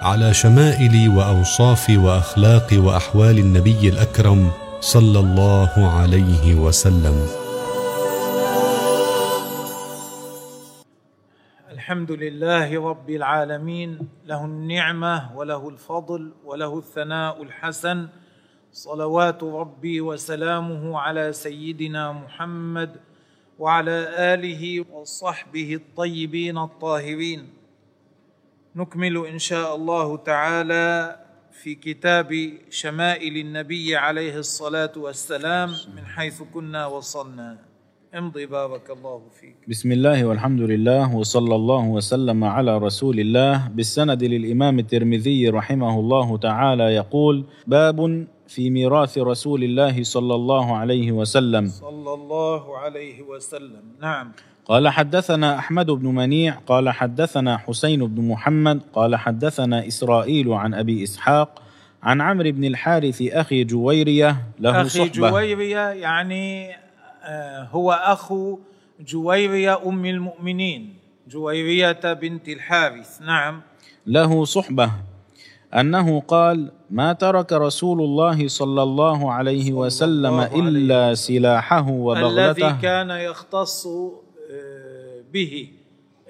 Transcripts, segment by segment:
على شمائل وأوصاف وأخلاق وأحوال النبي الأكرم صلى الله عليه وسلم. الحمد لله رب العالمين له النعمة وله الفضل وله الثناء الحسن. صلوات ربي وسلامه على سيدنا محمد وعلى آله وصحبه الطيبين الطاهرين. نكمل إن شاء الله تعالى في كتاب شمائل النبي عليه الصلاة والسلام من حيث كنا وصلنا. امضي بارك الله فيك. بسم الله والحمد لله وصلى الله وسلم على رسول الله. بالسند للإمام الترمذي رحمه الله تعالى يقول باب في ميراث رسول الله صلى الله عليه وسلم. صلى الله عليه وسلم. نعم. قال حدثنا أحمد بن منيع قال حدثنا حسين بن محمد قال حدثنا إسرائيل عن أبي إسحاق عن عمرو بن الحارث أخي جويرية له أخي صحبة. جويرية يعني آه، هو اخو جويرية أم المؤمنين جويرية بنت الحارث نعم. له صحبة. أنه قال ما ترك رسول الله صلى الله عليه وسلم الله عليه إلا سلاحه الذي وبغلته كان يختص به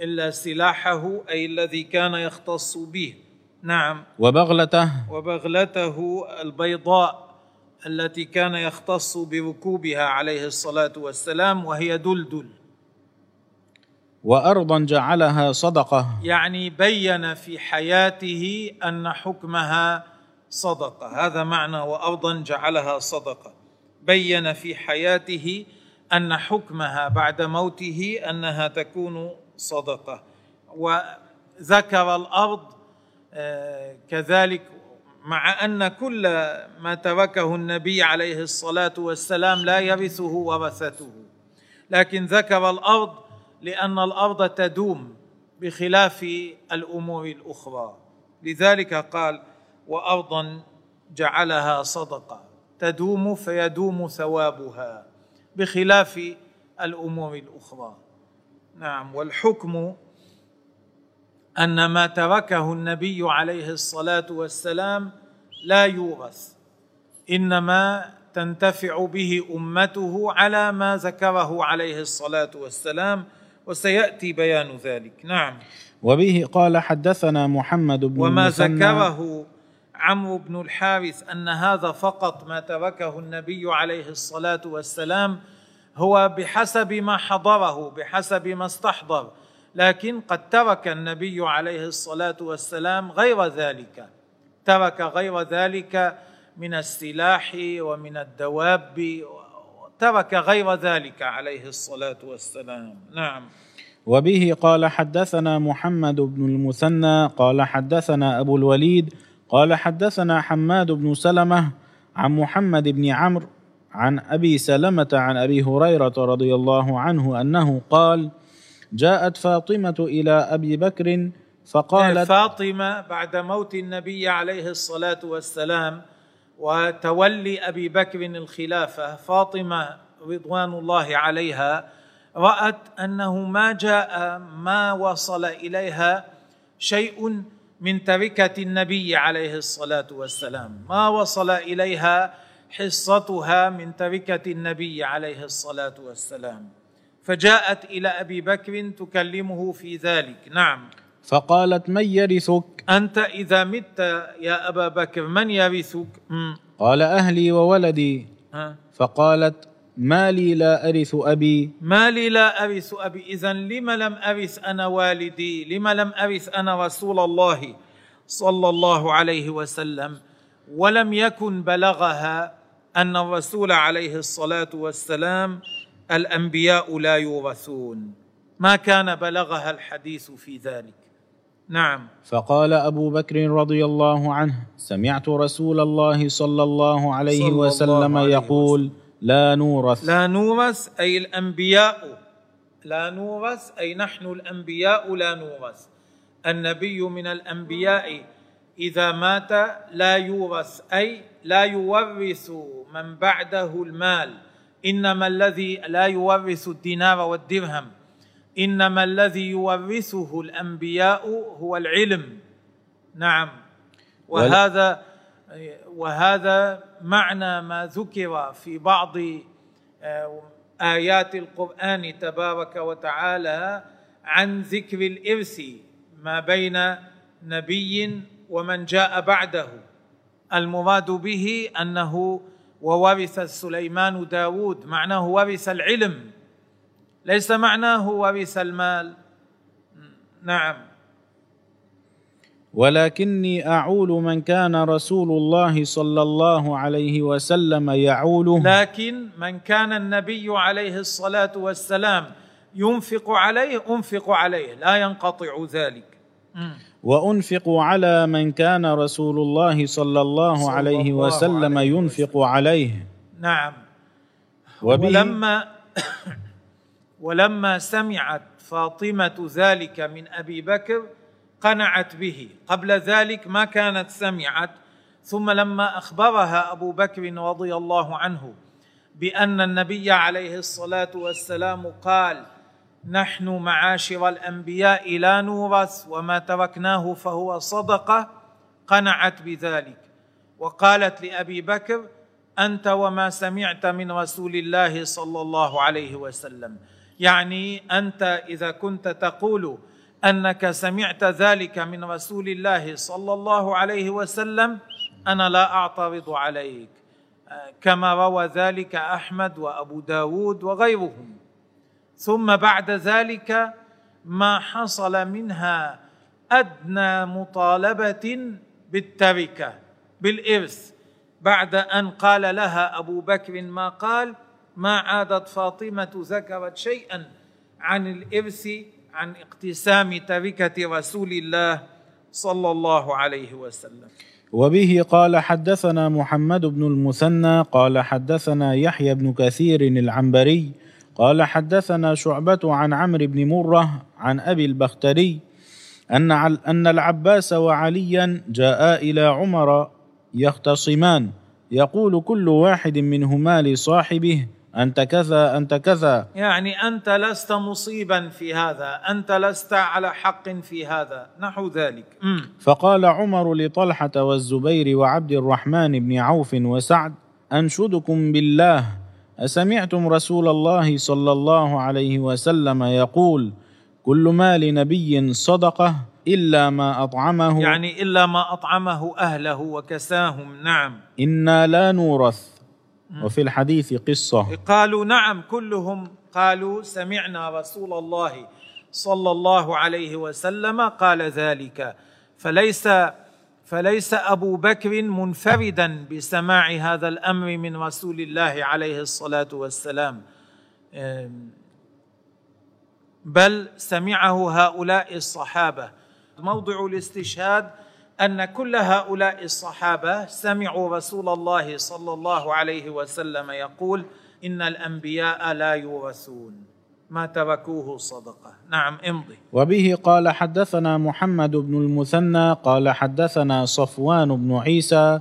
إلا سلاحه أي الذي كان يختص به. نعم. وبغلته. وبغلته البيضاء التي كان يختص بركوبها عليه الصلاة والسلام وهي دلدل. وارضا جعلها صدقة. يعني بين في حياته أن حكمها صدقة. هذا معنى وارضا جعلها صدقة. بين في حياته أن حكمها بعد موته أنها تكون صدقة. وذكر الأرض آه، كذلك مع أن كل ما تركه النبي عليه الصلاة والسلام لا يرثه ورثته. لكن ذكر الأرض لأن الأرض تدوم بخلاف الأمور الأخرى. لذلك قال وارضا جعلها صدقة تدوم فيدوم ثوابها. بخلاف الأمور الأخرى. نعم والحكم أن ما تركه النبي عليه الصلاة والسلام لا يورث إنما تنتفع به أمته على ما ذكره عليه الصلاة والسلام وسيأتي بيان ذلك. نعم. وبه قال حدثنا محمد بن وما ذكره عمرو بن الحارث أن هذا فقط ما تركه النبي عليه الصلاة والسلام هو بحسب ما حضره بحسب ما استحضر لكن قد ترك النبي عليه الصلاة والسلام غير ذلك. ترك غير ذلك من السلاح ومن الدواب ترك غير ذلك عليه الصلاة والسلام. نعم. وبه قال حدثنا محمد بن المثنى قال حدثنا أبو الوليد قال حدثنا حماد بن سلمة عن محمد بن عمرو عن أبي سلمة عن أبي هريرة رضي الله عنه أنه قال جاءت فاطمة إلى أبي بكر فقالت فاطمة بعد موت النبي عليه الصلاة والسلام وتولي أبي بكر الخلافة فاطمة رضوان الله عليها رأت أنه ما جاء ما وصل إليها شيء من تركه النبي عليه الصلاة والسلام. ما وصل إليها حصتها من تركه النبي عليه الصلاة والسلام. فجاءت إلى أبي بكر تكلمه في ذلك. نعم. فقالت من يرثك؟ أنت إذا مت يا أبا بكر من يرثك. قال أهلي وولدي. فقالت ما لي لا أرث أبي. ما لي لا أرث أبي. إذا لم لم أرث أنا والدي؟ لم لم أرث أنا رسول الله صلى الله عليه وسلم؟ ولم يكن بلغها أن الرسول عليه الصلاة والسلام الأنبياء لا يورثون. ما كان بلغها الحديث في ذلك. نعم. فقال أبو بكر رضي الله عنه سمعت رسول الله صلى الله عليه صلى الله وسلم عليه يقول لا نورث. لا نورث أي الأنبياء. لا نورث أي نحن الأنبياء لا نورث. النبي من الأنبياء إذا مات لا يورث أي لا يورث من بعده المال. إنما الذي لا يورث الدينار والدرهم. إنما الذي يورثه الأنبياء هو العلم. نعم. وهذا وهذا معنى ما ذكر في بعض آه، آيات القرآن تبارك وتعالى عن ذكر الإرث ما بين نبي ومن جاء بعده. المراد به أنه وورث سليمان داود معناه ورث العلم. ليس معناه ورث المال. نعم. ولكني أعول من كان رسول الله صلى الله عليه وسلم يعوله. لكن من كان النبي عليه الصلاة والسلام ينفق عليه أنفق عليه لا ينقطع ذلك. مم. وأنفق على من كان رسول الله صلى الله صلى عليه الله وسلم عليه ينفق عليه. نعم. ولما ولما سمعت فاطمة ذلك من أبي بكر قنعت به. قبل ذلك ما كانت سمعت ثم لما أخبرها أبو بكر رضي الله عنه بأن النبي عليه الصلاة والسلام قال نحن معاشر الأنبياء لا نورث وما تركناه فهو صدقة. قنعت بذلك. وقالت لأبي بكر أنت وما سمعت من رسول الله صلى الله عليه وسلم. يعني أنت إذا كنت تقول أنك سمعت ذلك من رسول الله صلى الله عليه وسلم أنا لا أعترض عليك. كما روى ذلك أحمد وأبو داود وغيرهم. ثم بعد ذلك ما حصل منها أدنى مطالبة بالتركة بالإرث. بعد أن قال لها أبو بكر ما قال ما عادت فاطمة ذكرت شيئا عن الإرث عن اقتسام تركة رسول الله صلى الله عليه وسلم. وبه قال حدثنا محمد بن المثنى قال حدثنا يحيى بن كثير العنبري قال حدثنا شعبة عن عمرو بن مرة عن أبي البختري أن أن العباس وعليا جاءا إلى عمر يختصمان يقول كل واحد منهما لصاحبه أنت كذا أنت كذا. يعني أنت لست مصيبا في هذا أنت لست على حق في هذا. نحو ذلك. مم. فقال عمر لطلحة والزبير وعبد الرحمن بن عوف وسعد أنشدكم بالله. أسمعتم رسول الله صلى الله عليه وسلم يقول كل مال نبي صدقة إلا ما أطعمه. يعني إلا ما أطعمه أهله وكساهم. نعم. إنا لا نورث. وفي الحديث قصة. قالوا نعم كلهم قالوا سمعنا رسول الله صلى الله عليه وسلم قال ذلك. فليس فليس أبو بكر منفردا بسماع هذا الأمر من رسول الله عليه الصلاة والسلام. بل سمعه هؤلاء الصحابة. موضع الاستشهاد أن كل هؤلاء الصحابة سمعوا رسول الله صلى الله عليه وسلم يقول إن الأنبياء لا يورثون ما تركوه صدقة نعم امضي وبه قال حدثنا محمد بن المثنى قال حدثنا صفوان بن عيسى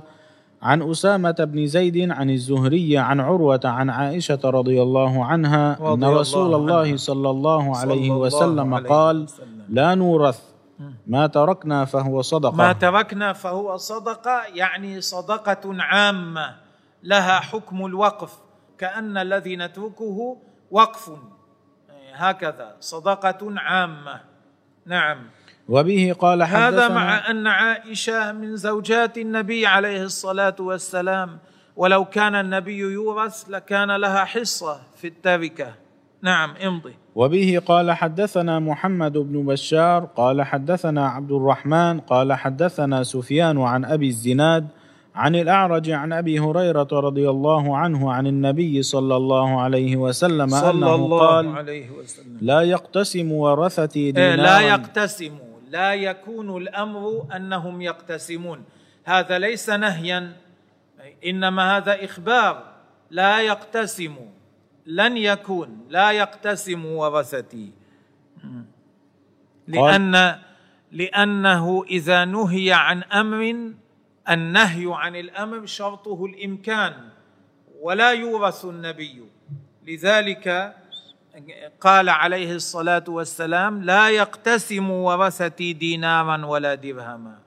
عن أسامة بن زيد عن الزهري عن عروة عن عائشة رضي الله عنها أن رضي الله رسول الله عنها. صلى الله عليه صلى الله وسلم عليه قال وسلم. لا نورث ما تركنا فهو صدقة. ما تركنا فهو صدقة يعني صدقة عامة لها حكم الوقف. كأن الذي نتركه وقف. هكذا صدقة عامة. نعم. وبه قال حدثنا هذا مع أن عائشة من زوجات النبي عليه الصلاة والسلام ولو كان النبي يورث لكان لها حصة في التركة. نعم امضي. وبه قال حدثنا محمد بن بشار قال حدثنا عبد الرحمن قال حدثنا سفيان عن أبي الزناد عن الأعرج عن أبي هريرة رضي الله عنه عن النبي صلى الله عليه وسلم صلى أنه الله قال عليه وسلم. لا يقتسم ورثتي إيه، دينارا لا يقتسم. لا يكون الأمر أنهم يقتسمون. هذا ليس نهيا إنما هذا إخبار. لا يقتسم. لن يكون لا يقتسم ورثتي لأن لأنه إذا نهي عن أمر النهي عن الأمر شرطه الإمكان ولا يورث النبي. لذلك قال عليه الصلاة والسلام لا يقتسم ورثتي دينارا ولا درهما.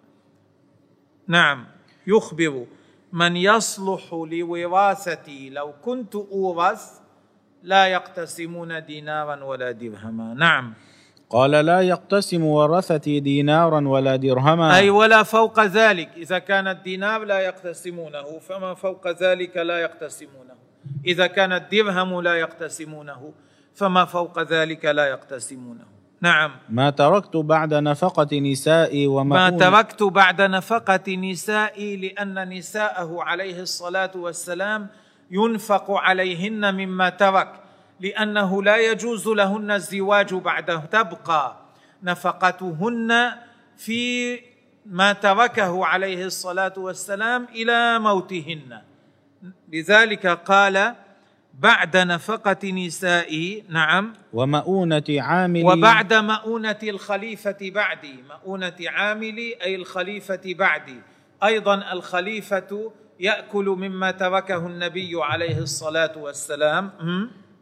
نعم يخبر من يصلح لوراثتي لو كنت اورث لا يقتسمون دينارا ولا درهما. نعم. قال لا يقتسم ورثتي دينارا ولا درهما. أي ولا فوق ذلك. إذا كان الدينار لا يقتسمونه فما فوق ذلك لا يقتسمونه. إذا كان الدرهم لا يقتسمونه فما فوق ذلك لا يقتسمونه. نعم. ما تركت بعد نفقة نسائي ما تركت بعد نفقة نسائي لأن نساءه عليه الصلاة والسلام ينفق عليهن مما ترك لأنه لا يجوز لهن الزواج بعده تبقى نفقتهن في ما تركه عليه الصلاة والسلام إلى موتهن. لذلك قال بعد نفقة نسائي نعم. ومؤونة عاملي. وبعد مؤونة الخليفة بعدي. مؤونة عاملي أي الخليفة بعدي. أيضا الخليفة يأكل مما تركه النبي عليه الصلاة والسلام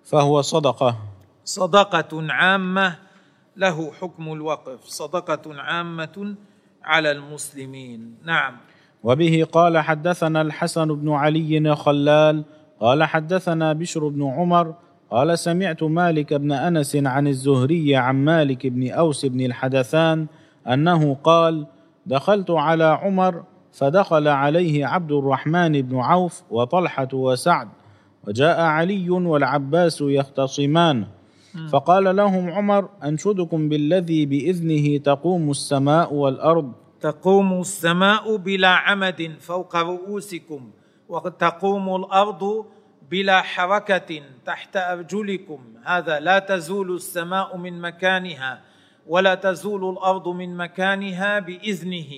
فهو صدقة. صدقة عامة له حكم الوقف. صدقة عامة على المسلمين. نعم. وبه قال حدثنا الحسن بن علي خلال قال حدثنا بشر بن عمر قال سمعت مالك بن أنس عن الزهري عن مالك بن أوس بن الحدثان أنه قال دخلت على عمر فدخل عليه عبد الرحمن بن عوف وطلحة وسعد وجاء علي والعباس يختصمان. فقال لهم عمر أنشدكم بالذي بإذنه تقوم السماء والأرض. تقوم السماء بلا عمد فوق رؤوسكم وتقوم الأرض بلا حركة تحت أرجلكم. هذا لا تزول السماء من مكانها ولا تزول الأرض من مكانها بإذنه.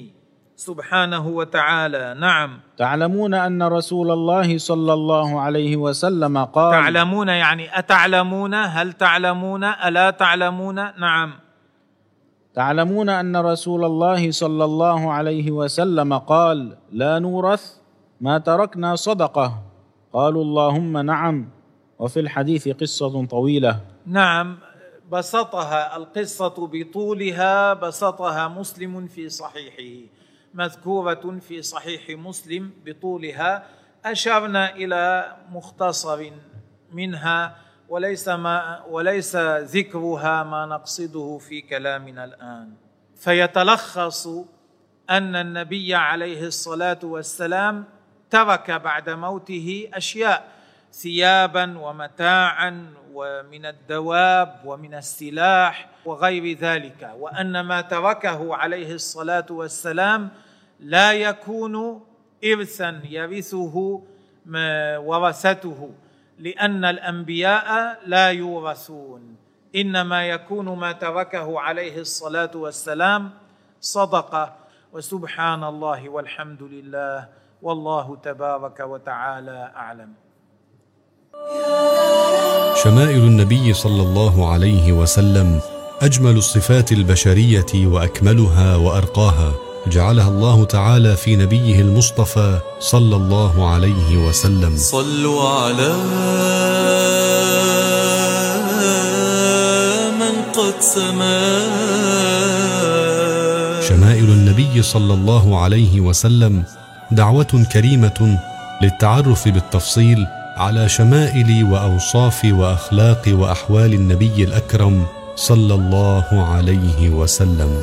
سبحانه وتعالى. نعم. تعلمون أن رسول الله صلى الله عليه وسلم قال تعلمون يعني أتعلمون؟ هل تعلمون؟ ألا تعلمون؟ نعم. تعلمون أن رسول الله صلى الله عليه وسلم قال لا نورث ما تركنا صدقة. قالوا اللهم نعم. وفي الحديث قصة طويلة. نعم. بسطها القصة بطولها بسطها مسلم في صحيحه. مذكورة في صحيح مسلم بطولها. أشرنا إلى مختصر منها وليس ما وليس ذكرها ما نقصده في كلامنا الآن. فيتلخص أن النبي عليه الصلاة والسلام ترك بعد موته أشياء ثيابا ومتاعا ومن الدواب ومن السلاح وغير ذلك. وأن ما تركه عليه الصلاة والسلام لا يكون ارثا يرثه ورثته لأن الأنبياء لا يورثون. إنما يكون ما تركه عليه الصلاة والسلام صدقة. وسبحان الله والحمد لله. والله تبارك وتعالى أعلم. شمائل النبي صلى الله عليه وسلم أجمل الصفات البشرية وأكملها وأرقاها. جعلها الله تعالى في نبيه المصطفى صلى الله عليه وسلم. صلوا على من قد سما. شمائل النبي صلى الله عليه وسلم دعوة كريمة للتعرف بالتفصيل على شمائل وأوصاف وأخلاق وأحوال النبي الأكرم صلى الله عليه وسلم.